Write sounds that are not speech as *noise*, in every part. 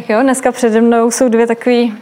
Tak jo, dneska přede mnou jsou dvě takové uh,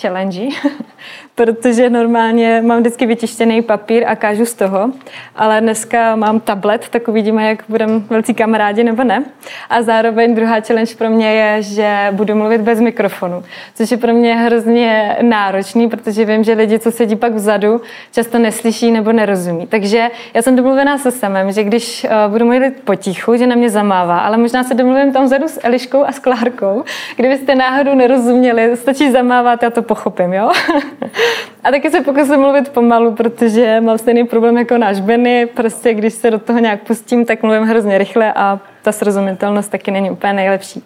challenge, *laughs* protože normálně mám vždycky vytištěný papír a kážu z toho, ale dneska mám tablet, tak uvidíme, jak budeme velcí kamarádi nebo ne. A zároveň druhá challenge pro mě je, že budu mluvit bez mikrofonu, což je pro mě hrozně náročný, protože vím, že lidi, co sedí pak vzadu, často neslyší nebo nerozumí. Takže já jsem domluvená se samem, že když uh, budu mluvit potichu, že na mě zamává, ale možná se domluvím tam vzadu s Eliškou a s Klárkou, Kdybyste náhodou nerozuměli, stačí zamávat, já to pochopím, jo? *laughs* A taky se pokusím mluvit pomalu, protože mám stejný problém jako náš Benny. Prostě když se do toho nějak pustím, tak mluvím hrozně rychle a ta srozumitelnost taky není úplně nejlepší.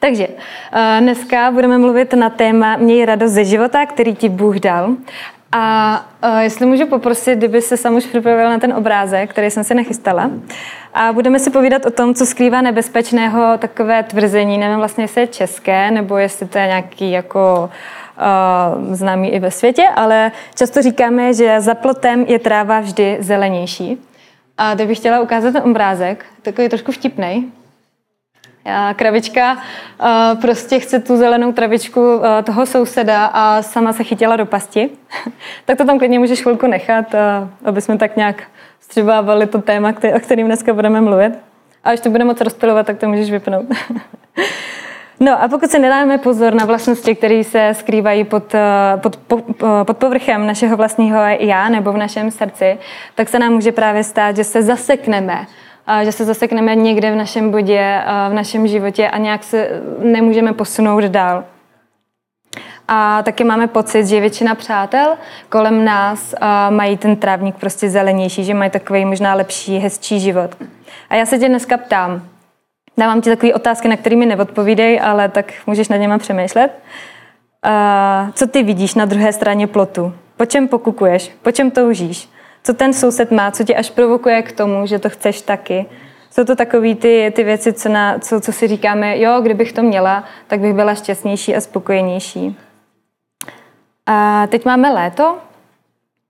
Takže eh, dneska budeme mluvit na téma Měj radost ze života, který ti Bůh dal. A uh, jestli můžu poprosit, kdyby se sám už připravil na ten obrázek, který jsem si nachystala. A budeme si povídat o tom, co skrývá nebezpečného takové tvrzení. Nevím vlastně, jestli je české, nebo jestli to je nějaký jako uh, známý i ve světě, ale často říkáme, že za plotem je tráva vždy zelenější. A teď bych chtěla ukázat ten obrázek, takový trošku vtipný. Kravička prostě chce tu zelenou travičku toho souseda a sama se chytila do pasti. *laughs* tak to tam klidně můžeš chvilku nechat, aby jsme tak nějak střebávali to téma, o kterým dneska budeme mluvit. A až to bude moc rozpilovat, tak to můžeš vypnout. *laughs* No a pokud se nedáme pozor na vlastnosti, které se skrývají pod, pod, pod povrchem našeho vlastního já nebo v našem srdci, tak se nám může právě stát, že se zasekneme že se zasekneme někde v našem bodě, v našem životě a nějak se nemůžeme posunout dál. A taky máme pocit, že většina přátel kolem nás mají ten trávník prostě zelenější, že mají takový možná lepší, hezčí život. A já se tě dneska ptám, dávám ti takové otázky, na které mi neodpovídej, ale tak můžeš nad něma přemýšlet. Co ty vidíš na druhé straně plotu? Po čem pokukuješ? Po čem toužíš? co ten soused má, co tě až provokuje k tomu, že to chceš taky. Jsou to takové ty, ty věci, co, na, co, co si říkáme, jo, kdybych to měla, tak bych byla šťastnější a spokojenější. A teď máme léto,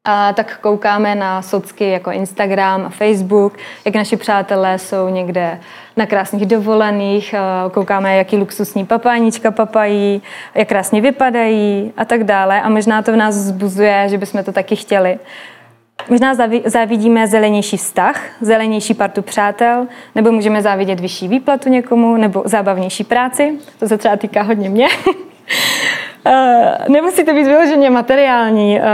a tak koukáme na socky jako Instagram a Facebook, jak naši přátelé jsou někde na krásných dovolených, koukáme, jaký luxusní papánička papají, jak krásně vypadají a tak dále. A možná to v nás zbuzuje, že bychom to taky chtěli. Možná závidíme zelenější vztah, zelenější partu přátel, nebo můžeme závidět vyšší výplatu někomu, nebo zábavnější práci. To se třeba týká hodně mě. *laughs* Uh, nemusí to být vyloženě materiální, uh,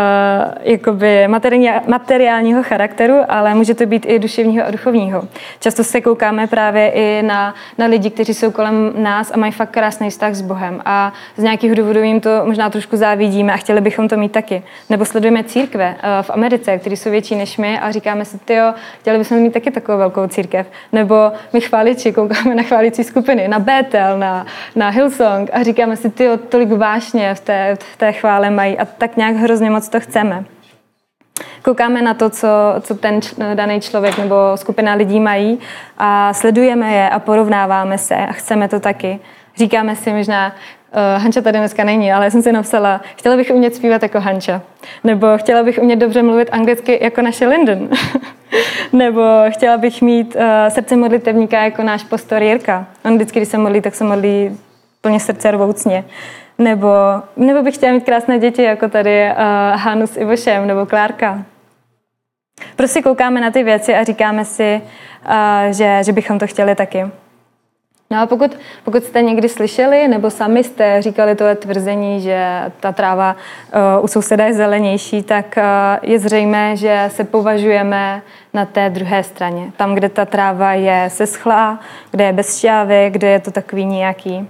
jakoby materiální, materiálního charakteru, ale může to být i duševního a duchovního. Často se koukáme právě i na, na lidi, kteří jsou kolem nás a mají fakt krásný vztah s Bohem a z nějakých důvodů jim to možná trošku závidíme a chtěli bychom to mít taky. Nebo sledujeme církve uh, v Americe, které jsou větší než my a říkáme si, jo, chtěli bychom mít taky takovou velkou církev. Nebo my chváliči koukáme na chválicí skupiny, na Bethel, na, na Hillsong a říkáme si, ty tolik vášně vášně v té, v té chvále mají a tak nějak hrozně moc to chceme. Koukáme na to, co, co ten daný člověk nebo skupina lidí mají a sledujeme je a porovnáváme se a chceme to taky. Říkáme si možná, Uh, Hanča tady dneska není, ale já jsem si napsala, chtěla bych umět zpívat jako Hanča. Nebo chtěla bych umět dobře mluvit anglicky jako naše Linden. *laughs* Nebo chtěla bych mít uh, srdce modlitevníka jako náš pastor Jirka. On vždycky, když se modlí, tak se modlí plně srdce rvoucně. Nebo, nebo bych chtěla mít krásné děti, jako tady uh, Hanu s Ivošem nebo Klárka. Prostě koukáme na ty věci a říkáme si, uh, že, že bychom to chtěli taky. No a pokud, pokud jste někdy slyšeli, nebo sami jste říkali tohle tvrzení, že ta tráva uh, u souseda je zelenější, tak uh, je zřejmé, že se považujeme na té druhé straně. Tam, kde ta tráva je seschlá, kde je bez šťávy, kde je to takový nějaký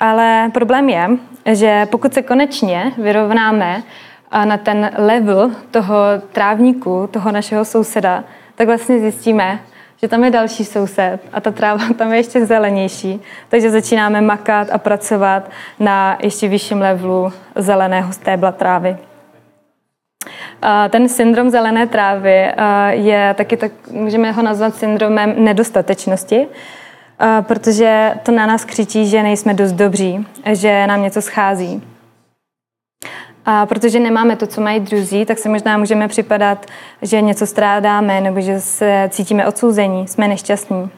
ale problém je, že pokud se konečně vyrovnáme na ten level toho trávníku, toho našeho souseda, tak vlastně zjistíme, že tam je další soused a ta tráva *laughs* tam je ještě zelenější, takže začínáme makat a pracovat na ještě vyšším levelu zeleného stébla trávy. Ten syndrom zelené trávy je taky, tak, můžeme ho nazvat syndromem nedostatečnosti, protože to na nás křičí, že nejsme dost dobří, že nám něco schází. A protože nemáme to, co mají druzí, tak se možná můžeme připadat, že něco strádáme nebo že se cítíme odsouzení, jsme nešťastní.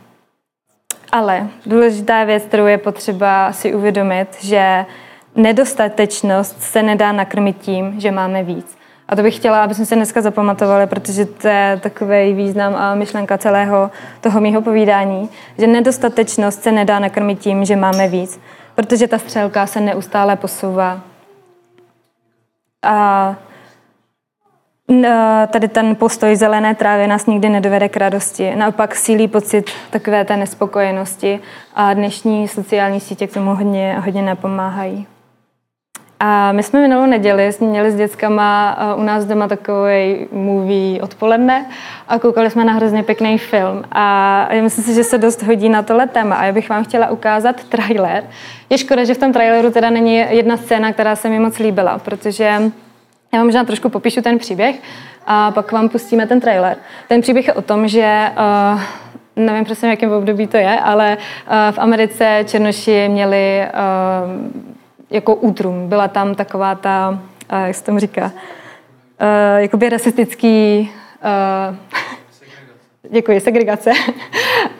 ale důležitá věc, kterou je potřeba si uvědomit, že nedostatečnost se nedá nakrmit tím, že máme víc. A to bych chtěla, aby jsme se dneska zapamatovali, protože to je takový význam a myšlenka celého toho mýho povídání, že nedostatečnost se nedá nakrmit tím, že máme víc, protože ta střelka se neustále posouvá. A tady ten postoj zelené trávy nás nikdy nedovede k radosti. Naopak sílí pocit takové té nespokojenosti a dnešní sociální sítě k tomu hodně, hodně napomáhají. A my jsme minulou neděli měli s dětskama u nás doma takový movie odpoledne a koukali jsme na hrozně pěkný film. A já myslím si, že se dost hodí na tohle téma. A já bych vám chtěla ukázat trailer. Je škoda, že v tom traileru teda není jedna scéna, která se mi moc líbila, protože já vám možná trošku popíšu ten příběh a pak vám pustíme ten trailer. Ten příběh je o tom, že uh, nevím přesně, v jakém období to je, ale uh, v Americe černoši měli jako útrum. Byla tam taková ta, uh, jak se tomu říká, uh, jakoby rasistický *laughs* uh, Děkuji, segregace.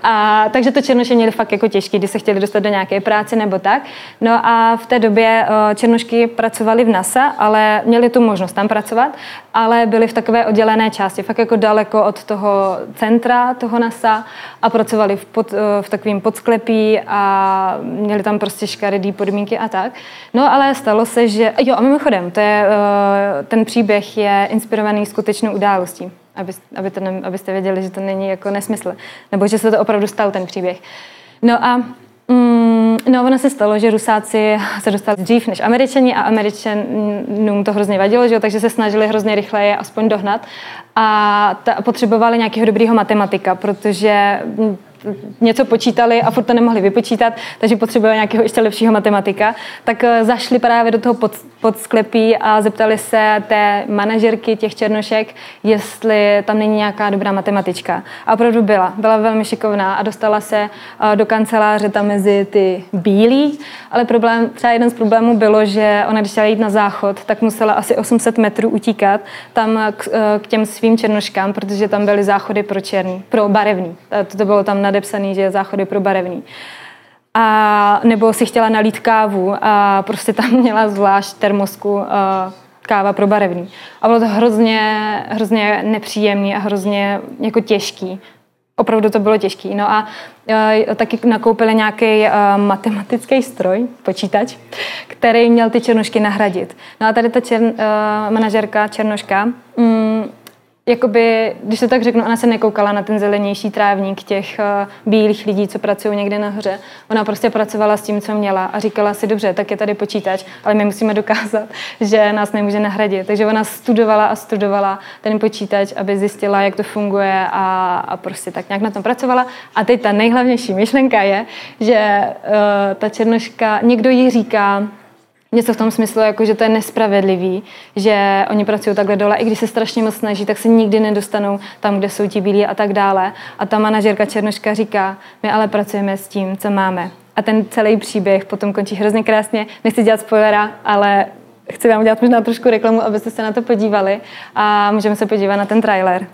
A, takže to černoši měli fakt jako těžký, když se chtěli dostat do nějaké práce nebo tak. No a v té době uh, černošky pracovali v NASA, ale měli tu možnost tam pracovat, ale byli v takové oddělené části, fakt jako daleko od toho centra toho NASA a pracovali v, pod, uh, v takovém podsklepí a měli tam prostě škaredý podmínky a tak. No ale stalo se, že... Jo, a mimochodem, to je, uh, ten příběh je inspirovaný skutečnou událostí aby, aby to ne, abyste věděli, že to není jako nesmysl, nebo že se to opravdu stal ten příběh. No a mm, no, ono se stalo, že Rusáci se dostali dřív než Američani a Američanům to hrozně vadilo, že jo, takže se snažili hrozně rychle je aspoň dohnat a ta, potřebovali nějakého dobrého matematika, protože něco počítali a furt to nemohli vypočítat, takže potřebovali nějakého ještě lepšího matematika, tak eh, zašli právě do toho pod sklepí a zeptali se té manažerky těch černošek, jestli tam není nějaká dobrá matematička. A opravdu byla. Byla velmi šikovná a dostala se do kanceláře tam mezi ty bílí, ale problém, třeba jeden z problémů bylo, že ona, když chtěla jít na záchod, tak musela asi 800 metrů utíkat tam k, eh, k těm svým černoškám, protože tam byly záchody pro černý, pro barevný. To, to bylo tam na nadepsaný, že záchody pro barevný. A nebo si chtěla nalít kávu a prostě tam *laughs* měla zvlášť termosku uh, káva pro barevný. A bylo to hrozně, hrozně nepříjemný a hrozně jako těžký. Opravdu to bylo těžký. No a uh, taky nakoupili nějaký uh, matematický stroj, počítač, který měl ty černošky nahradit. No a tady ta čern, uh, manažerka Černoška um, jakoby, když se tak řeknu, ona se nekoukala na ten zelenější trávník těch uh, bílých lidí, co pracují někde nahoře. Ona prostě pracovala s tím, co měla a říkala si, dobře, tak je tady počítač, ale my musíme dokázat, že nás nemůže nahradit. Takže ona studovala a studovala ten počítač, aby zjistila, jak to funguje a, a prostě tak nějak na tom pracovala. A teď ta nejhlavnější myšlenka je, že uh, ta černoška, někdo jí říká, něco v tom smyslu, jako že to je nespravedlivý, že oni pracují takhle dole, i když se strašně moc snaží, tak se nikdy nedostanou tam, kde jsou ti bílí a tak dále. A ta manažerka Černoška říká, my ale pracujeme s tím, co máme. A ten celý příběh potom končí hrozně krásně. Nechci dělat spoilera, ale chci vám udělat možná trošku reklamu, abyste se na to podívali a můžeme se podívat na ten trailer.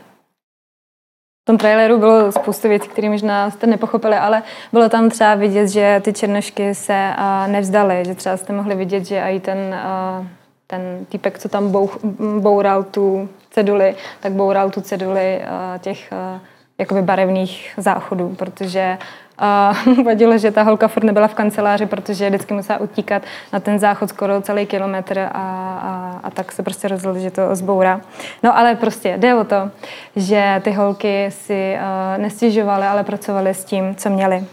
V tom traileru bylo spoustu věcí, které možná jste nepochopili, ale bylo tam třeba vidět, že ty černošky se uh, nevzdaly, že třeba jste mohli vidět, že i ten, uh, ten týpek, co tam bouch, boural tu ceduli, tak boural tu ceduli uh, těch jakoby barevných záchodů, protože a *laughs* vadilo, že ta holka furt nebyla v kanceláři, protože vždycky musela utíkat na ten záchod skoro celý kilometr a, a, a tak se prostě rozhodl, že to zbourá. No ale prostě jde o to, že ty holky si uh, nestěžovaly, ale pracovaly s tím, co měly.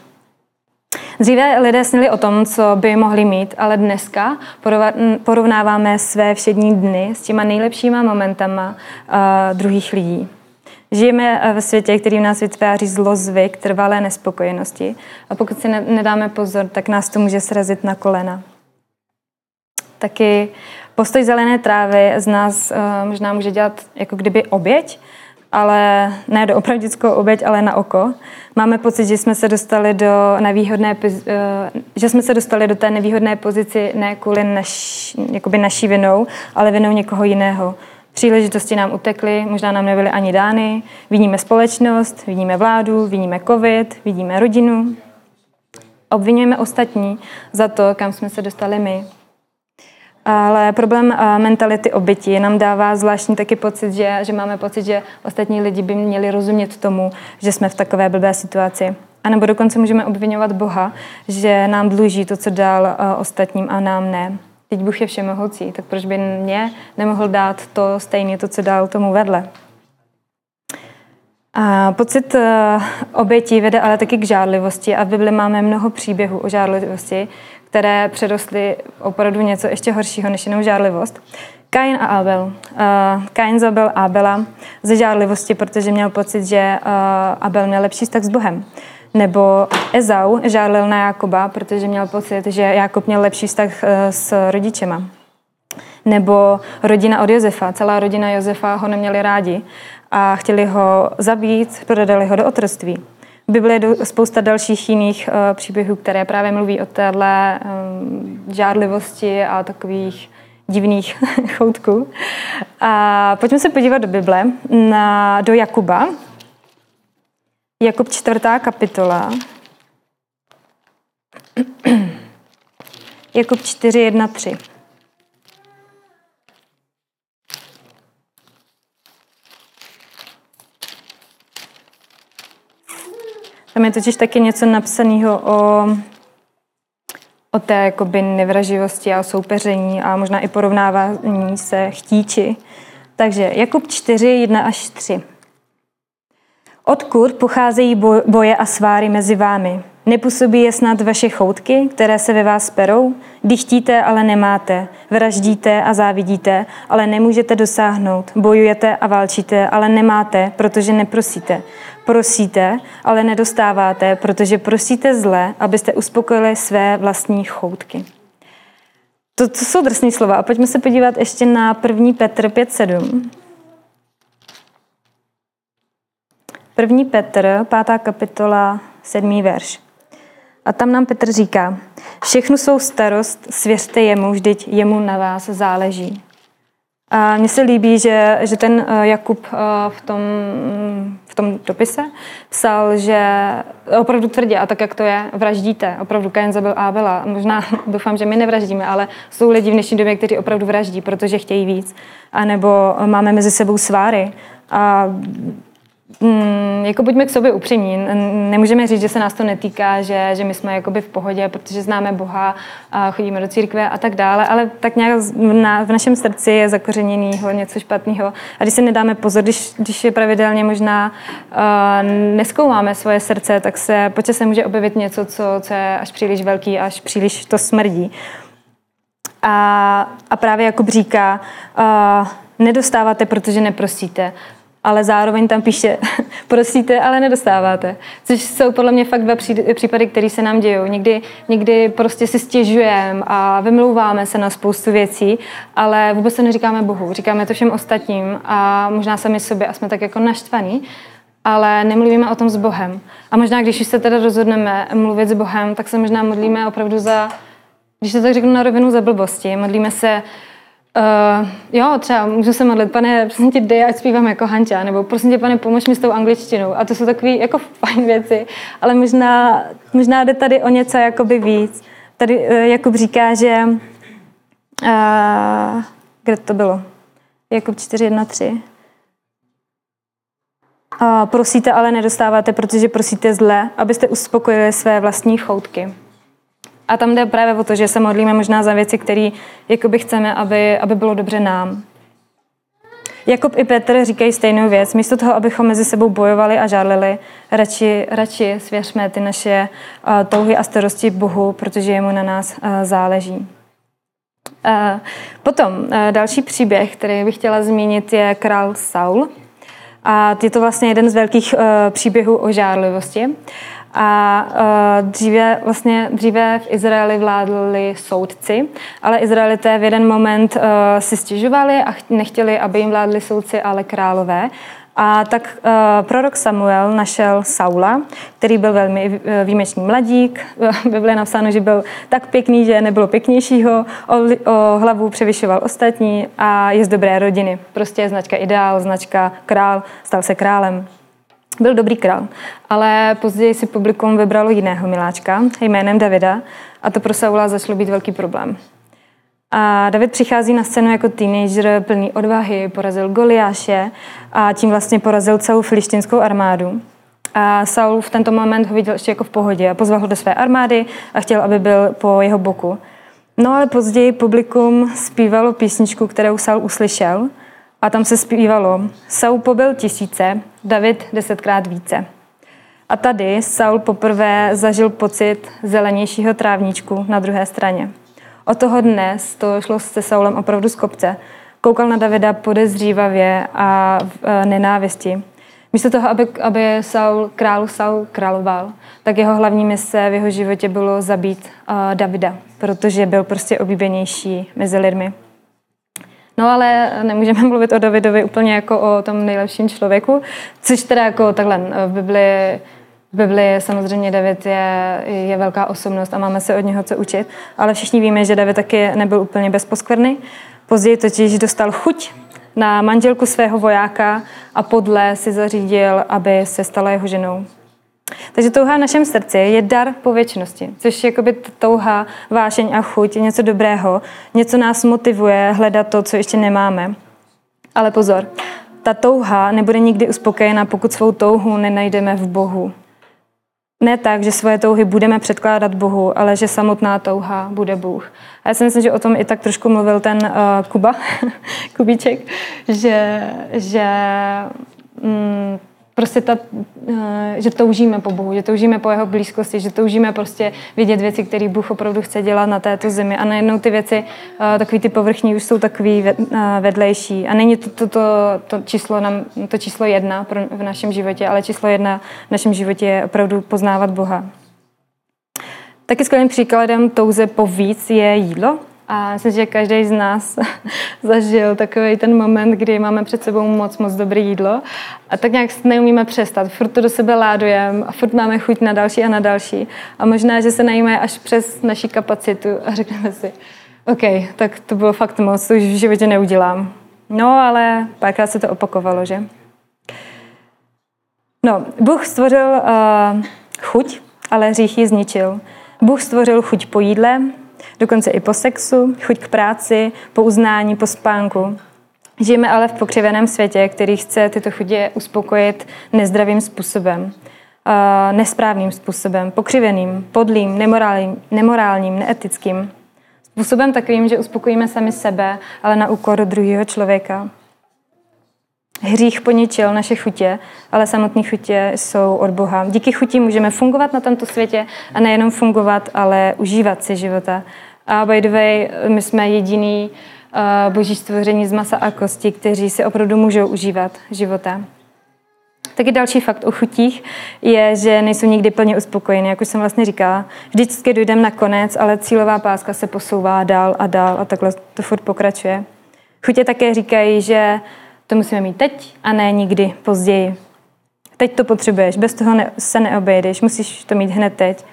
Dříve lidé snili o tom, co by mohli mít, ale dneska porovnáváme své všední dny s těma nejlepšíma momentama uh, druhých lidí. Žijeme eh, ve světě, který v nás vytváří zlozvyk, trvalé nespokojenosti a pokud si nedáme pozor, tak nás to může srazit na kolena. Taky postoj zelené trávy z nás uh, možná může dělat jako kdyby oběť, ale ne do opravdickou oběť, ale na oko. Máme pocit, že jsme se dostali do nevýhodné, uh, že jsme se dostali do té nevýhodné pozici ne kvůli naš, jakoby naší vinou, ale vinou někoho jiného. Příležitosti nám utekly, možná nám nebyly ani dány. Vidíme společnost, vidíme vládu, vidíme covid, vidíme rodinu. Obvinujeme ostatní za to, kam jsme se dostali my. Ale problém uh, mentality oběti nám dává zvláštní taky pocit, že, že máme pocit, že ostatní lidi by měli rozumět tomu, že jsme v takové blbé situaci. A nebo dokonce můžeme obvinovat Boha, že nám dluží to, co dal uh, ostatním a nám ne. Teď Bůh je všemohoucí, tak proč by mě nemohl dát to stejné, to, co dal tomu vedle? A pocit uh, obětí vede ale taky k žádlivosti a v Bibli máme mnoho příběhů o žádlivosti, které přerostly opravdu něco ještě horšího než jenom žádlivost. Kain a Abel. Uh, Kain zabil Abela ze žádlivosti, protože měl pocit, že uh, Abel měl lepší vztah s Bohem. Nebo Ezau žádlil na Jakoba, protože měl pocit, že Jakob měl lepší vztah uh, s rodičema. Nebo rodina od Josefa. Celá rodina Josefa ho neměli rádi a chtěli ho zabít, prodali ho do otrství. V je spousta dalších jiných uh, příběhů, které právě mluví o téhle um, žádlivosti a takových divných *laughs* choutků. A pojďme se podívat do Bible, na, do Jakuba. Jakub čtvrtá kapitola. *clears throat* Jakub 4, 1, 3. Tam je totiž taky něco napsaného o, o té jakoby nevraživosti a soupeření a možná i porovnávání se chtíči. Takže Jakub 4, 1 až 3. Odkud pocházejí boje a sváry mezi vámi? Nepůsobí je snad vaše choutky, které se ve vás perou? Dychtíte, ale nemáte. Vraždíte a závidíte, ale nemůžete dosáhnout. Bojujete a válčíte, ale nemáte, protože neprosíte. Prosíte, ale nedostáváte, protože prosíte zle, abyste uspokojili své vlastní choutky. To, to jsou drsné slova. A pojďme se podívat ještě na 1. Petr 5.7. 1. Petr, 5. kapitola, 7. verš. A tam nám Petr říká, všechnu svou starost svěřte jemu, vždyť jemu na vás záleží. A mně se líbí, že, že ten eh, Jakub eh, v tom, v tom dopise psal, že opravdu tvrdě, a tak jak to je, vraždíte. Opravdu Kain zabil Abela. Možná *laughs* doufám, že my nevraždíme, ale jsou lidi v dnešní době, kteří opravdu vraždí, protože chtějí víc. A nebo máme mezi sebou sváry. A Mm, jako buďme k sobě upřímní. Nemůžeme říct, že se nás to netýká, že, že my jsme jakoby v pohodě, protože známe Boha a chodíme do církve a tak dále, ale tak nějak na, v našem srdci je zakořeněného něco špatného. A když se nedáme pozor, když, když je pravidelně možná uh, neskoumáme svoje srdce, tak se počas se může objevit něco, co, co je až příliš velký, až příliš to smrdí. A, a právě Jakub říká, uh, nedostáváte, protože neprosíte ale zároveň tam píše, *laughs* prosíte, ale nedostáváte. Což jsou podle mě fakt dva případy, které se nám dějí. Někdy, někdy prostě si stěžujeme a vymlouváme se na spoustu věcí, ale vůbec to neříkáme Bohu, říkáme to všem ostatním a možná sami sobě a jsme tak jako naštvaní, ale nemluvíme o tom s Bohem. A možná, když se teda rozhodneme mluvit s Bohem, tak se možná modlíme opravdu za, když to tak řeknu na rovinu, za blbosti. Modlíme se Uh, jo, třeba můžu se modlit, pane, prosím tě, dej, ať zpívám jako Hanča, nebo prosím tě, pane, pomož mi s tou angličtinou. A to jsou takové jako *laughs* fajn věci, ale možná, možná jde tady o něco jakoby víc. Tady uh, Jakub říká, že uh, kde to bylo? Jakub 4.1.3. Uh, prosíte, ale nedostáváte, protože prosíte zle, abyste uspokojili své vlastní choutky. A tam jde právě o to, že se modlíme možná za věci, které jakoby chceme, aby, aby bylo dobře nám. Jakub i Petr říkají stejnou věc. Místo toho, abychom mezi sebou bojovali a žádlili, radši, radši svěřme ty naše uh, touhy a starosti Bohu, protože jemu na nás uh, záleží. Uh, potom uh, další příběh, který bych chtěla zmínit, je král Saul. A je to vlastně jeden z velkých uh, příběhů o žádlivosti. A uh, dříve, vlastně, dříve v Izraeli vládli soudci, ale Izraelité v jeden moment uh, si stěžovali a nechtěli, aby jim vládli soudci, ale králové. A tak uh, prorok Samuel našel Saula, který byl velmi výjimečný mladík. V Bibli je napsáno, že byl tak pěkný, že nebylo pěknějšího, o, o hlavu převyšoval ostatní a je z dobré rodiny. Prostě je značka ideál, značka král, stal se králem. Byl dobrý král, ale později si publikum vybralo jiného miláčka jménem Davida a to pro Saula začalo být velký problém. A David přichází na scénu jako teenager plný odvahy, porazil Goliáše a tím vlastně porazil celou filištinskou armádu. A Saul v tento moment ho viděl ještě jako v pohodě a pozval ho do své armády a chtěl, aby byl po jeho boku. No ale později publikum zpívalo písničku, kterou Saul uslyšel a tam se zpívalo Saul pobyl tisíce, David desetkrát více. A tady Saul poprvé zažil pocit zelenějšího trávníčku na druhé straně. Od toho dnes to šlo se Saulem opravdu z kopce. Koukal na Davida podezřívavě a v e, nenávisti. Místo toho, aby, aby Saul, král Saul královal, tak jeho hlavní mise v jeho životě bylo zabít uh, Davida, protože byl prostě oblíbenější mezi lidmi. No ale nemůžeme *laughs* mluvit o Davidovi úplně jako o tom nejlepším člověku, což teda jako takhle v Biblii v Biblii samozřejmě David je, je velká osobnost a máme se od něho co učit, ale všichni víme, že David taky nebyl úplně bezposkvrný. Později totiž dostal chuť na manželku svého vojáka a podle si zařídil, aby se stala jeho ženou. Takže touha v našem srdci je dar po věčnosti, což je jakoby touha, vášeň a chuť, něco dobrého, něco nás motivuje hledat to, co ještě nemáme. Ale pozor, ta touha nebude nikdy uspokojena, pokud svou touhu nenajdeme v Bohu. Ne tak, že svoje touhy budeme předkládat Bohu, ale že samotná touha bude Bůh. A já si myslím, že o tom i tak trošku mluvil ten uh, Kuba, *laughs* Kubíček, že, že mm, prostě ta, eh, že toužíme po Bohu, že toužíme po jeho blízkosti, že toužíme prostě vidět věci, které Bůh opravdu chce dělat na této zemi. A najednou ty věci, eh, takový ty povrchní, už jsou takový eh, vedlejší. A není to, to, to, to, číslo, nám, to číslo jedna v našem životě, ale číslo jedna v našem životě je opravdu poznávat Boha. Taky skvělým příkladem touze po víc je jídlo. A myslím, že každý z nás *laughs* zažil takový ten moment, kdy máme před sebou moc, moc dobré jídlo a tak nějak neumíme přestat. Furt to do sebe ládujeme a furt máme chuť na další a na další. A možná, že se najíme až přes naši kapacitu a řekneme si, OK, tak to bylo fakt moc, už v životě neudělám. No, ale párkrát se to opakovalo, že? No, Bůh stvořil uh, chuť, ale hřích ji zničil. Bůh stvořil chuť po jídle, dokonce i po sexu, chuť k práci, po uznání, po spánku. Žijeme ale v pokřiveném světě, který chce tyto chutě uspokojit nezdravým způsobem, nesprávným způsobem, pokřiveným, podlým, nemorálním, nemorálním, neetickým. Způsobem takovým, že uspokojíme sami sebe, ale na úkor druhého člověka. Hřích poničil naše chutě, ale samotné chutě jsou od Boha. Díky chutí můžeme fungovat na tomto světě a nejenom fungovat, ale užívat si života. A by the way, my jsme jediný uh, boží stvoření z masa a kosti, kteří si opravdu můžou užívat života. Taky další fakt o chutích je, že nejsou nikdy plně uspokojeny, jak už jsem vlastně říkala. Vždycky dojdeme na konec, ale cílová páska se posouvá dál a dál a takhle to furt pokračuje. Chutě také říkají, že to musíme mít teď a ne nikdy později. Teď to potřebuješ, bez toho ne, se neobejdeš, musíš to mít hned teď.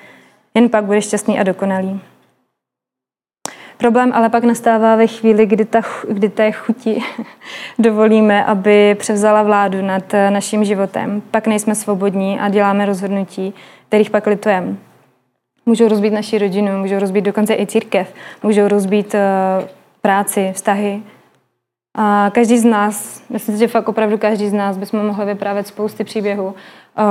Jen pak budeš šťastný a dokonalý. Problém ale pak nastává ve chvíli, kdy, ta, kdy té chuti *laughs* dovolíme, aby převzala vládu nad naším životem. Pak nejsme svobodní a děláme rozhodnutí, kterých pak litujeme. Můžou rozbít naši rodinu, můžou rozbít dokonce i církev, můžou rozbít uh, práci, vztahy, a každý z nás, myslím si, že fakt opravdu každý z nás bychom mohli vyprávět spousty příběhů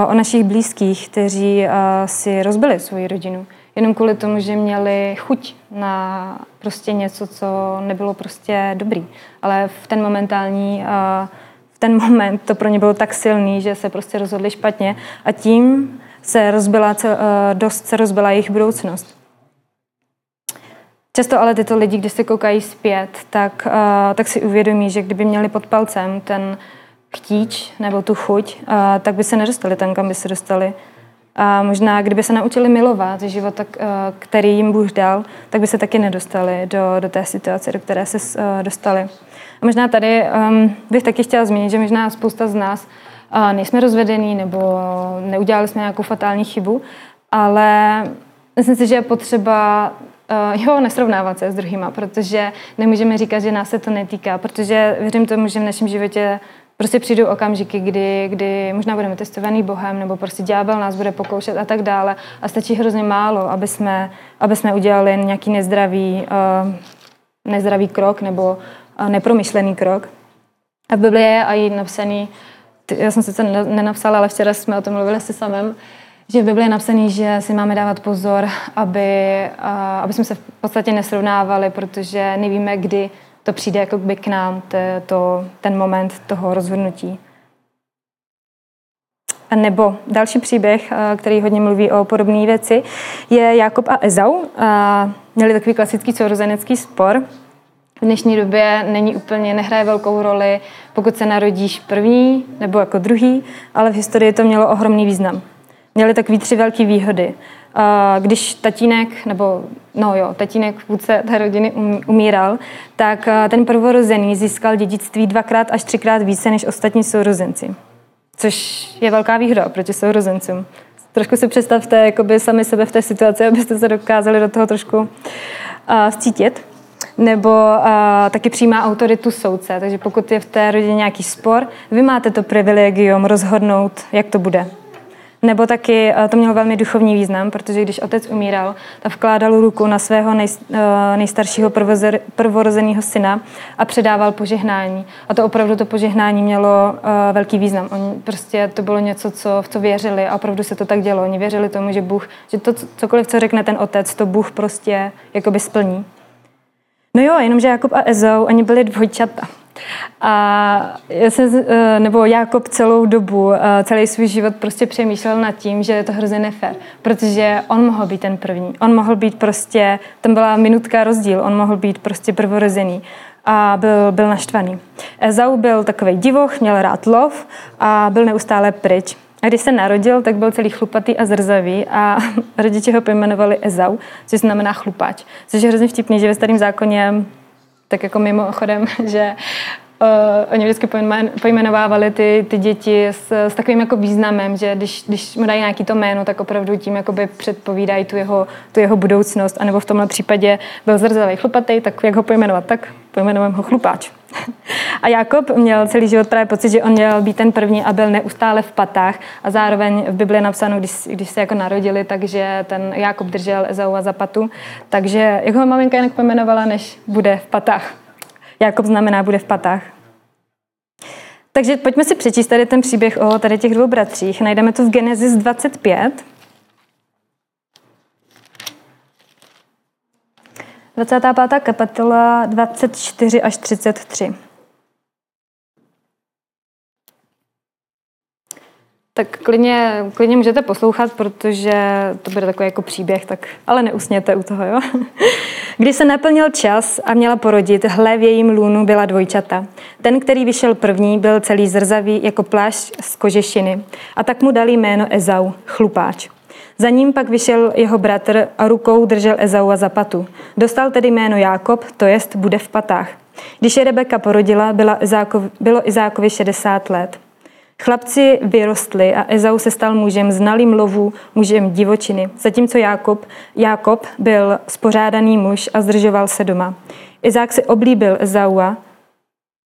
o našich blízkých, kteří si rozbili svoji rodinu. Jenom kvůli tomu, že měli chuť na prostě něco, co nebylo prostě dobrý. Ale v ten momentální, v ten moment to pro ně bylo tak silný, že se prostě rozhodli špatně a tím se rozbila, dost se rozbila jejich budoucnost. Často ale tyto lidi, když se koukají zpět, tak, uh, tak si uvědomí, že kdyby měli pod palcem ten chtíč nebo tu chuť, uh, tak by se nedostali tam, kam by se dostali. A možná, kdyby se naučili milovat život, uh, který jim Bůh dal, tak by se taky nedostali do, do té situace, do které se uh, dostali. A možná tady um, bych taky chtěla zmínit, že možná spousta z nás uh, nejsme rozvedení nebo neudělali jsme nějakou fatální chybu, ale myslím si, že je potřeba Uh, jo, nesrovnávat se s druhýma, protože nemůžeme říkat, že nás se to netýká, protože věřím tomu, že v našem životě prostě přijdou okamžiky, kdy, kdy možná budeme testovaný Bohem, nebo prostě ďábel nás bude pokoušet a tak dále. A stačí hrozně málo, aby jsme, aby jsme udělali nějaký nezdravý, uh, nezdravý krok nebo uh, nepromyšlený krok. A v Biblii je i napsaný, já jsem sice nenapsala, ale včera jsme o tom mluvili se samým, že v Biblii je napsaný, že si máme dávat pozor, aby, aby jsme se v podstatě nesrovnávali, protože nevíme, kdy to přijde jako by k nám, to, to, ten moment toho rozhodnutí. A nebo další příběh, který hodně mluví o podobné věci, je Jakob a Ezau. A měli takový klasický sourozenecký spor. V dnešní době není úplně, nehraje velkou roli, pokud se narodíš první nebo jako druhý, ale v historii to mělo ohromný význam. Měli takový tři velké výhody když tatínek, nebo no jo, tatínek vůdce té rodiny um, umíral, tak eh, ten prvorozený získal dědictví dvakrát až třikrát více než ostatní sourozenci. Což je velká výhoda proti sourozencům. Trošku si představte jakoby sami sebe v té situaci, abyste se dokázali do toho trošku vcítit. Nebo uh, taky přijímá autoritu soudce. Takže pokud je v té rodině nějaký spor, vy máte to privilegium rozhodnout, jak to bude. Nebo taky eh, to mělo velmi duchovní význam, protože když otec umíral, tak vkládal ruku na svého nej, eh, nejstaršího prvorozeného syna a předával požehnání. A to opravdu to požehnání mělo eh, velký význam. Oni prostě to bylo něco, co, v co věřili a opravdu se to tak dělo. Oni věřili tomu, že Bůh, že to cokoliv, co řekne ten otec, to Bůh prostě jakoby splní. No jo, jenomže Jakub a Ezou, oni byli dvojčata. A já jsem, eh, nebo Jakob celou dobu, eh, celý svůj život prostě přemýšlel nad tím, že je to hrozně nefér, protože on mohl být ten první. On mohl být prostě, tam byla minutka rozdíl, on mohl být prostě prvorozený a byl, byl naštvaný. Ezau byl takový divoch, měl rád lov a byl neustále pryč. A když se narodil, tak byl celý chlupatý a zrzavý a *laughs* rodiče ho pojmenovali Ezau, což znamená chlupáč. Což je hrozně vtipný, že ve starém zákoně tak jako mimochodem, *laughs* že uh, oni vždycky pojmenovávali ty, ty děti s, s takovým jako významem, že když, když mu dají nějaký to jméno, tak opravdu tím jakoby předpovídají tu jeho, tu jeho budoucnost. A nebo v tomhle případě byl zrzavý chlupatý, tak jak ho pojmenovat? Tak pojmenujeme ho chlupáč. *laughs* A Jakob měl celý život právě pocit, že on měl být ten první a byl neustále v patách. A zároveň v Bibli je napsáno, když, když se jako narodili, takže ten Jakob držel Ezau za patu. Takže jeho maminka jinak pojmenovala, než bude v patách. Jakob znamená bude v patách. Takže pojďme si přečíst tady ten příběh o tady těch dvou bratřích. Najdeme to v Genesis 25. 25. kapitola 24 až 33. Tak klidně, klidně můžete poslouchat, protože to bude takový jako příběh, tak, ale neusněte u toho, jo? *laughs* Když se naplnil čas a měla porodit, hle v jejím lůnu byla dvojčata. Ten, který vyšel první, byl celý zrzavý jako plášť z kožešiny a tak mu dali jméno Ezau, chlupáč. Za ním pak vyšel jeho bratr a rukou držel Ezaua za patu. Dostal tedy jméno Jákob, to jest bude v patách. Když je Rebeka porodila, byla Izákov, bylo Izákovi 60 let. Chlapci vyrostli a Ezau se stal mužem znalým lovu, mužem divočiny, zatímco Jákob, Jákob byl spořádaný muž a zdržoval se doma. Izák si oblíbil Ezaua,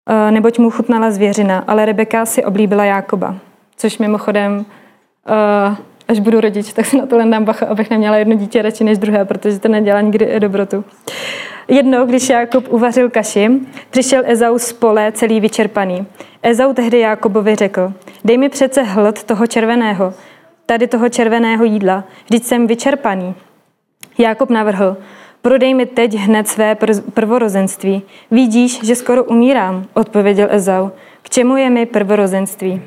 eh, neboť mu chutnala zvěřina, ale Rebeka si oblíbila Jákoba, což mimochodem eh, až budu rodič, tak se na to len dám bacha, abych neměla jedno dítě radši než druhé, protože to nedělá nikdy dobrotu. Jednou, když Jákob uvařil kaši, přišel Ezau z pole celý vyčerpaný. Ezau tehdy Jákobovi řekl, dej mi přece hlad toho červeného, tady toho červeného jídla, vždyť jsem vyčerpaný. Jákob navrhl, prodej mi teď hned své prvorozenství. Vidíš, že skoro umírám, odpověděl Ezau. K čemu je mi prvorozenství?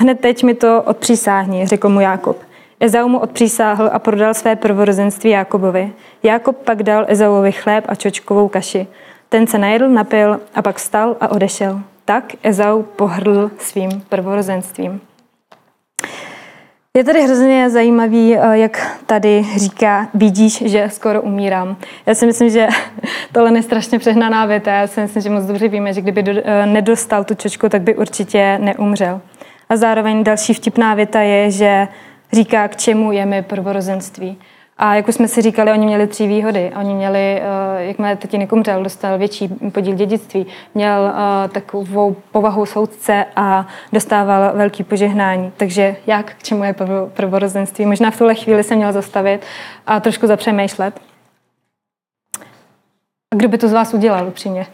Hned teď mi to odpřísáhni, řekl mu Jákob. Ezau mu odpřísáhl a prodal své prvorozenství Jákobovi. Jákob pak dal Ezauovi chléb a čočkovou kaši. Ten se najedl, napil a pak vstal a odešel. Tak Ezau pohrdl svým prvorozenstvím. Je tady hrozně zajímavý, eh, jak tady říká, vidíš, že skoro umírám. Já si myslím, že *laughs* tohle je strašně přehnaná věta. Já si myslím, že moc dobře víme, že kdyby eh, nedostal tu čočku, tak by určitě neumřel. A zároveň další vtipná věta je, že říká, k čemu je mi prvorozenství. A jak už jsme si říkali, oni měli tři výhody. Oni měli, uh, jakmile tatínek umřel, dostal větší podíl dědictví, měl uh, takovou povahu soudce a dostával velký požehnání. Takže jak, k čemu je prvorozenství? Možná v tuhle chvíli se měl zastavit a trošku zapřemýšlet. A kdo by to z vás udělal upřímně?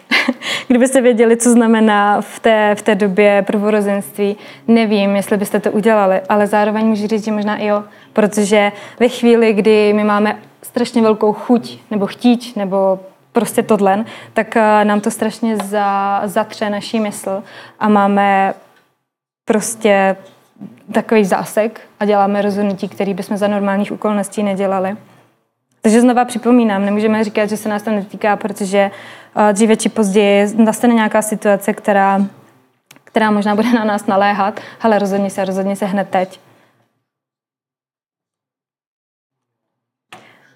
Kdybyste věděli, co znamená v té, v té době prvorozenství, nevím, jestli byste to udělali, ale zároveň můžu říct, že možná i jo, protože ve chvíli, kdy my máme strašně velkou chuť nebo chtíč nebo prostě tohle, tak eh, nám to strašně za, zatře naší mysl a máme prostě takový zásek a děláme rozhodnutí, které bychom za normálních okolností nedělali. Takže znova připomínám, nemůžeme říkat, že se nás to netýká, protože dříve či později nastane nějaká situace, která, která možná bude na nás naléhat, ale rozhodně se, rozhodně se hned teď.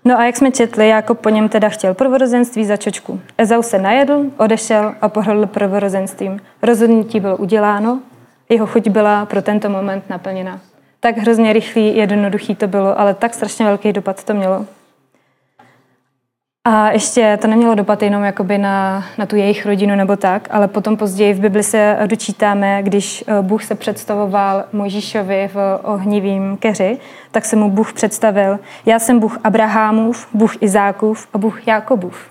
No a jak jsme četli, jako po něm teda chtěl prvorozenství za čočku. Ezau se najedl, odešel a pohrdl prvorozenstvím. Rozhodnutí bylo uděláno, jeho chuť byla pro tento moment naplněna. Tak hrozně rychlý, jednoduchý to bylo, ale tak strašně velký dopad to mělo. A ještě to nemělo dopad jenom jakoby na, na tu jejich rodinu nebo tak, ale potom později v Bibli se dočítáme, když eh, Bůh se představoval Mojžíšovi v ohnivým keři, tak se mu Bůh představil. Já jsem Bůh Abrahamův, Bůh Izákův a Bůh Jákobův.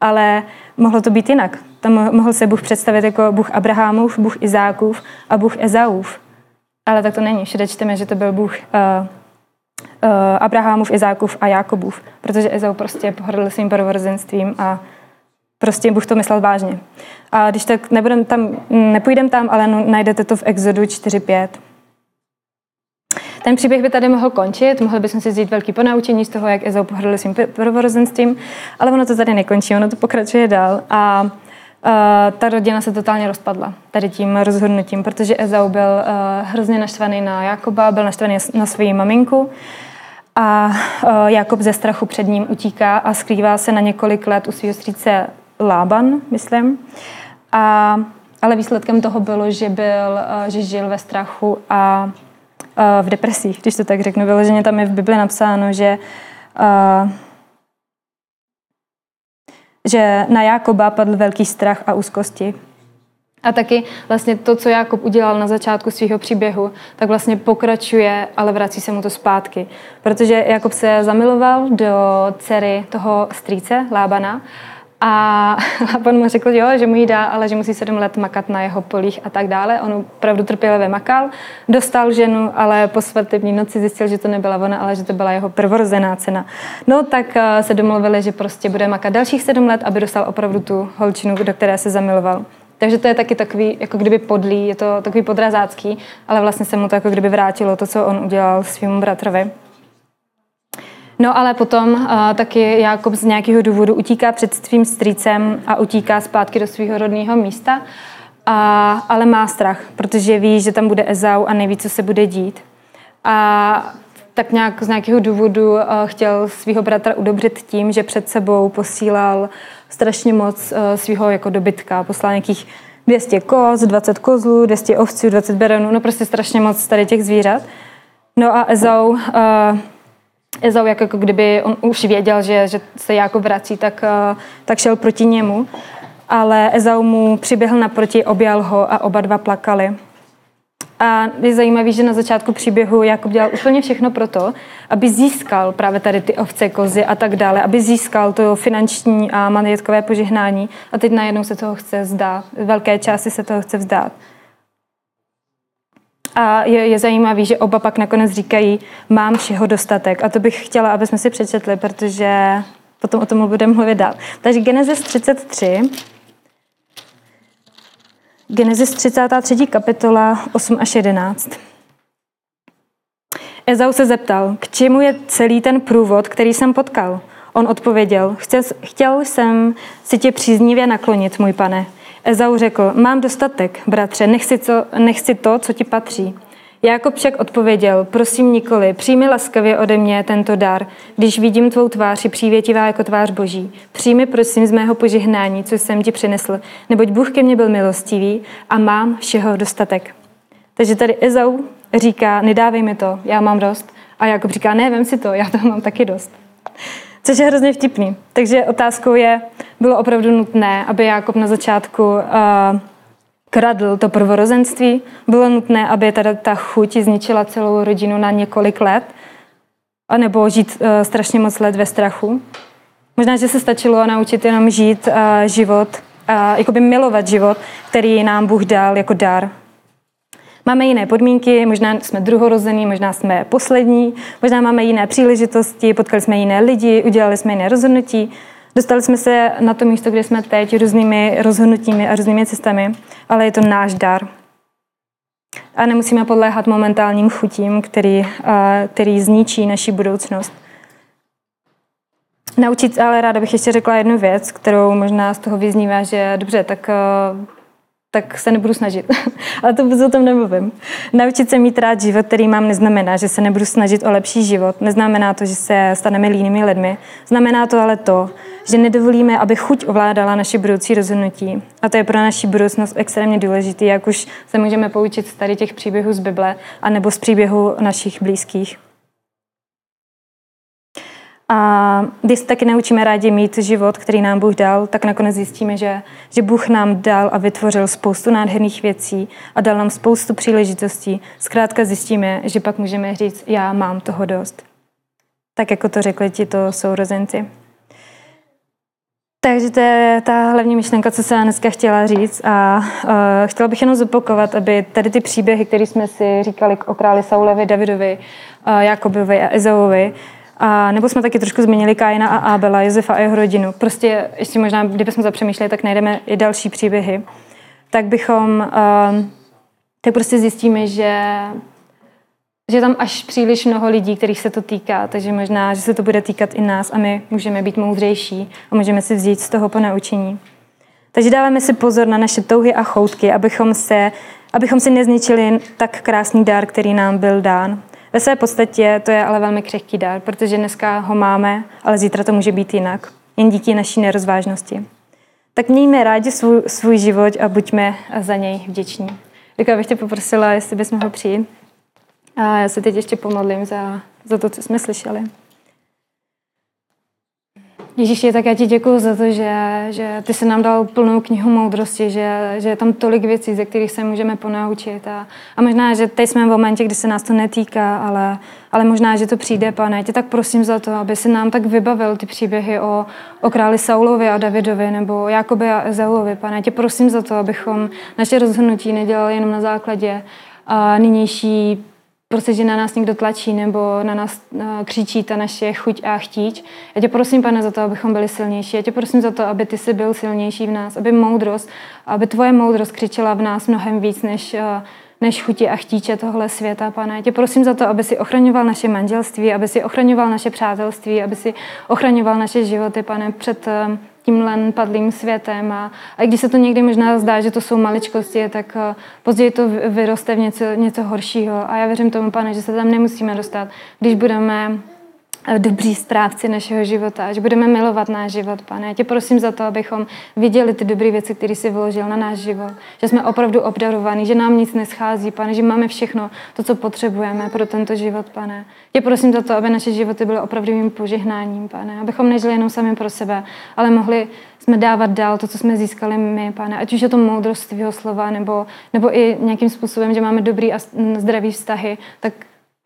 Ale mohlo to být jinak. Tam mohl se Bůh představit jako Bůh Abrahamův, Bůh Izákův a Bůh Ezaův. Ale tak to není. Všude čteme, že to byl Bůh uh, Abrahamův, Izákův a Jákobův, protože Ezau prostě pohrdl svým prvorozenstvím a prostě Bůh to myslel vážně. A když tak nebudem tam, nepůjdem tam, ale no, najdete to v Exodu 4.5. Ten příběh by tady mohl končit, mohli bychom si vzít velký ponaučení z toho, jak Ezau pohrdl svým prvorozenstvím, ale ono to tady nekončí, ono to pokračuje dál. A ta rodina se totálně rozpadla tady tím rozhodnutím, protože Ezau byl uh, hrozně naštvaný na Jakoba, byl naštvaný na svou maminku a e, Jakob ze strachu před ním utíká a skrývá se na několik let u svého strýce Lában, myslím. A, ale výsledkem toho bylo, že, byl, že žil ve strachu a v depresích, když to tak řeknu. Vyloženě tam je v Bibli napsáno, že že na Jakoba padl velký strach a úzkosti. A taky vlastně to, co Jakob udělal na začátku svého příběhu, tak vlastně pokračuje, ale vrací se mu to zpátky. Protože Jakob se zamiloval do dcery toho strýce, Lábana, a *laughs* Laban mu řekl, jo, že mu ji dá, ale že musí sedm let makat na jeho polích a tak dále. On opravdu trpělivě makal, dostal ženu, ale po svatební noci zjistil, že to nebyla ona, ale že to byla jeho prvorozená cena. No tak eh, se domluvili, že prostě bude makat dalších sedm let, aby dostal opravdu tu holčinu, do které se zamiloval. Takže to je taky takový, jako kdyby podlý, je to takový podrazácký, ale vlastně se mu to jako kdyby vrátilo to, co on udělal svým bratrovi. No ale potom uh, taky Jakob z nějakého důvodu utíká před svým strýcem a utíká zpátky do svého rodného místa, a, ale má strach, protože ví, že tam bude Ezau a neví, co se bude dít. A tak nějak z nějakého důvodu uh, chtěl svého bratra udobřit tím, že před sebou posílal strašně moc uh, svého jako dobytka. Poslal nějakých 200 koz, 20 kozlů, 200 ovců, 20 berenů, no prostě strašně moc tady těch zvířat. No a Ezau, uh, Ezau jak jako kdyby on už věděl, že, že se jako vrací, tak, uh, tak šel proti němu. Ale Ezau mu přiběhl naproti, objal ho a oba dva plakali. A je zajímavé, že na začátku příběhu Jakub dělal úplně všechno pro to, aby získal právě tady ty ovce, kozy a tak dále, aby získal to finanční a majetkové požehnání a teď najednou se toho chce vzdát. Velké části se toho chce vzdát. A je, je zajímavé, že oba pak nakonec říkají, mám všeho dostatek. A to bych chtěla, aby jsme si přečetli, protože potom o tom budeme mluvit dál. Takže Genesis 33, Genesis 33. kapitola 8 až 11. Ezau se zeptal, k čemu je celý ten průvod, který jsem potkal. On odpověděl, chtěl, chtěl jsem si tě příznivě naklonit, můj pane. Ezau řekl, mám dostatek, bratře, nechci, co, nechci to, co ti patří. Jákob však odpověděl, prosím nikoli, přijmi laskavě ode mě tento dar, když vidím tvou tvář, je přívětivá jako tvář boží. Přijmi prosím z mého požehnání, co jsem ti přinesl, neboť Bůh ke mně byl milostivý a mám všeho dostatek. Takže tady Ezau říká, nedávej mi to, já mám dost. A Jakob říká, ne, vem si to, já toho mám taky dost. Což je hrozně vtipný. Takže otázkou je, bylo opravdu nutné, aby Jakob na začátku uh, kradl to prvorozenství. Bylo nutné, aby tady ta chuť zničila celou rodinu na několik let, anebo žít uh, strašně moc let ve strachu. Možná, že se stačilo naučit jenom žít uh, život, uh, jakoby milovat život, který nám Bůh dal jako dar. Máme jiné podmínky, možná jsme druhorození, možná jsme poslední, možná máme jiné příležitosti, potkali jsme jiné lidi, udělali jsme jiné rozhodnutí, dostali jsme se na to místo, kde jsme teď různými rozhodnutími a různými cestami, ale je to náš dar. A nemusíme podléhat momentálním chutím, který, který zničí naši budoucnost. Naučit, ale ráda bych ještě řekla jednu věc, kterou možná z toho vyznívá, že dobře, tak tak se nebudu snažit. *laughs* Ale to o tom nemluvím. Naučit se mít rád život, který mám, neznamená, že se nebudu snažit o lepší život. Neznamená to, že se staneme línými lidmi. Znamená to ale to, že nedovolíme, aby chuť ovládala naše budoucí rozhodnutí. A to je pro naši budoucnost extrémně důležité, jak už se můžeme poučit z tady těch příběhů z Bible, anebo z příběhů našich blízkých. A když se taky naučíme rádi mít život, který nám Bůh dal, tak nakonec zjistíme, že, že Bůh nám dal a vytvořil spoustu nádherných věcí a dal nám spoustu příležitostí. Zkrátka zjistíme, že pak můžeme říct, já mám toho dost. Tak jako to řekli ti to sourozenci. Takže to je ta hlavní myšlenka, co jsem dneska chtěla říct a uh, chtěla bych jenom zopakovat, aby tady ty příběhy, které jsme si říkali o králi Saulovi, Davidovi, uh, Jakobovi a Ezauovi, a nebo jsme taky trošku změnili Kaina a Abela, Josefa a jeho rodinu. Prostě ještě možná, kdybychom zapřemýšleli, tak najdeme i další příběhy. Tak bychom, uh, tak prostě zjistíme, že že tam až příliš mnoho lidí, kterých se to týká, takže možná, že se to bude týkat i nás a my můžeme být moudřejší a můžeme si vzít z toho ponaučení. Takže dáváme si pozor na naše touhy a choutky, abychom, se, abychom si nezničili tak krásný dar, který nám byl dán. Ve své podstatě to je ale velmi křehký dar, protože dneska ho máme, ale zítra to může být jinak. Jen díky naší nerozvážnosti. Tak mějme rádi svůj, svůj život a buďme za něj vděční. Tak bych tě poprosila, jestli bys mohl přijít. A já se teď ještě pomodlím za, za to, co jsme slyšeli. Ježíši, tak já ti děkuji za to, že, že ty se nám dal plnou knihu moudrosti, že, že je tam tolik věcí, ze kterých se můžeme ponaučit. A, a možná, že teď jsme v momentě, kdy se nás to netýká, ale, ale možná, že to přijde, pane. Já tě tak prosím za to, aby si nám tak vybavil ty příběhy o, o králi Saulovi a Davidovi nebo Jakobi a Ezauovi, pane. Já tě prosím za to, abychom naše rozhodnutí nedělali jenom na základě a nynější prostě, že na nás někdo tlačí nebo na nás eh, křičí ta naše chuť a chtíč. Já tě prosím, pane, za to, abychom byli silnější. Já tě prosím za to, aby ty jsi byl silnější v nás, aby moudrost, aby tvoje moudrost křičela v nás mnohem víc, než, eh, než chuti a chtíče tohle světa, pane. Já tě prosím za to, aby si ochraňoval naše manželství, aby si ochraňoval naše přátelství, aby si ochraňoval naše životy, pane, před eh, tímhle padlým světem. A, a když se to někdy možná zdá, že to jsou maličkosti, tak uh, později to vyroste v něco, něco horšího. A já věřím tomu, pane, že se tam nemusíme dostat, když budeme Eh, dobrý správci našeho života, že budeme milovat náš život, pane. Já tě prosím za to, abychom viděli ty dobré věci, které jsi vložil na náš život, že jsme opravdu obdarovaní, že nám nic neschází, pane, že máme všechno to, co potřebujeme pro tento život, pane. Tě prosím za to, aby naše životy byly opravdovým požehnáním, pane, abychom nežili jenom sami pro sebe, ale mohli jsme dávat dál to, co jsme získali my, pane. Ať už je to moudrost tvého slova, nebo, nebo i nějakým způsobem, že máme dobrý a zdravý vztahy, tak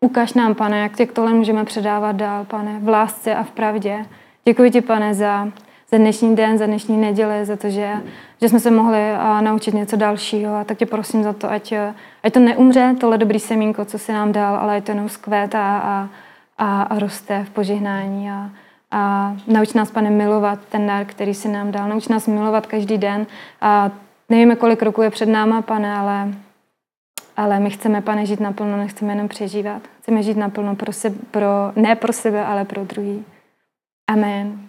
Ukaž nám, pane, jak tě tohle můžeme předávat dál, pane, v lásce a v pravdě. Děkuji ti, pane, za, za dnešní den, za dnešní neděli, za to, že, že jsme se mohli a, naučit něco dalšího. A tak tě prosím za to, ať, ať to neumře, tohle dobrý semínko, co si nám dal, ale ať to jenom zkvétá a, a, a roste v požehnání. A, a nauč nás, pane, milovat ten dar, který si nám dal. Nauč nás milovat každý den. A nevíme, kolik roků je před náma, pane, ale ale my chceme, pane, žít naplno, nechceme jenom přežívat. Chceme žít naplno pro sebe, pro, ne pro sebe, ale pro druhý. Amen.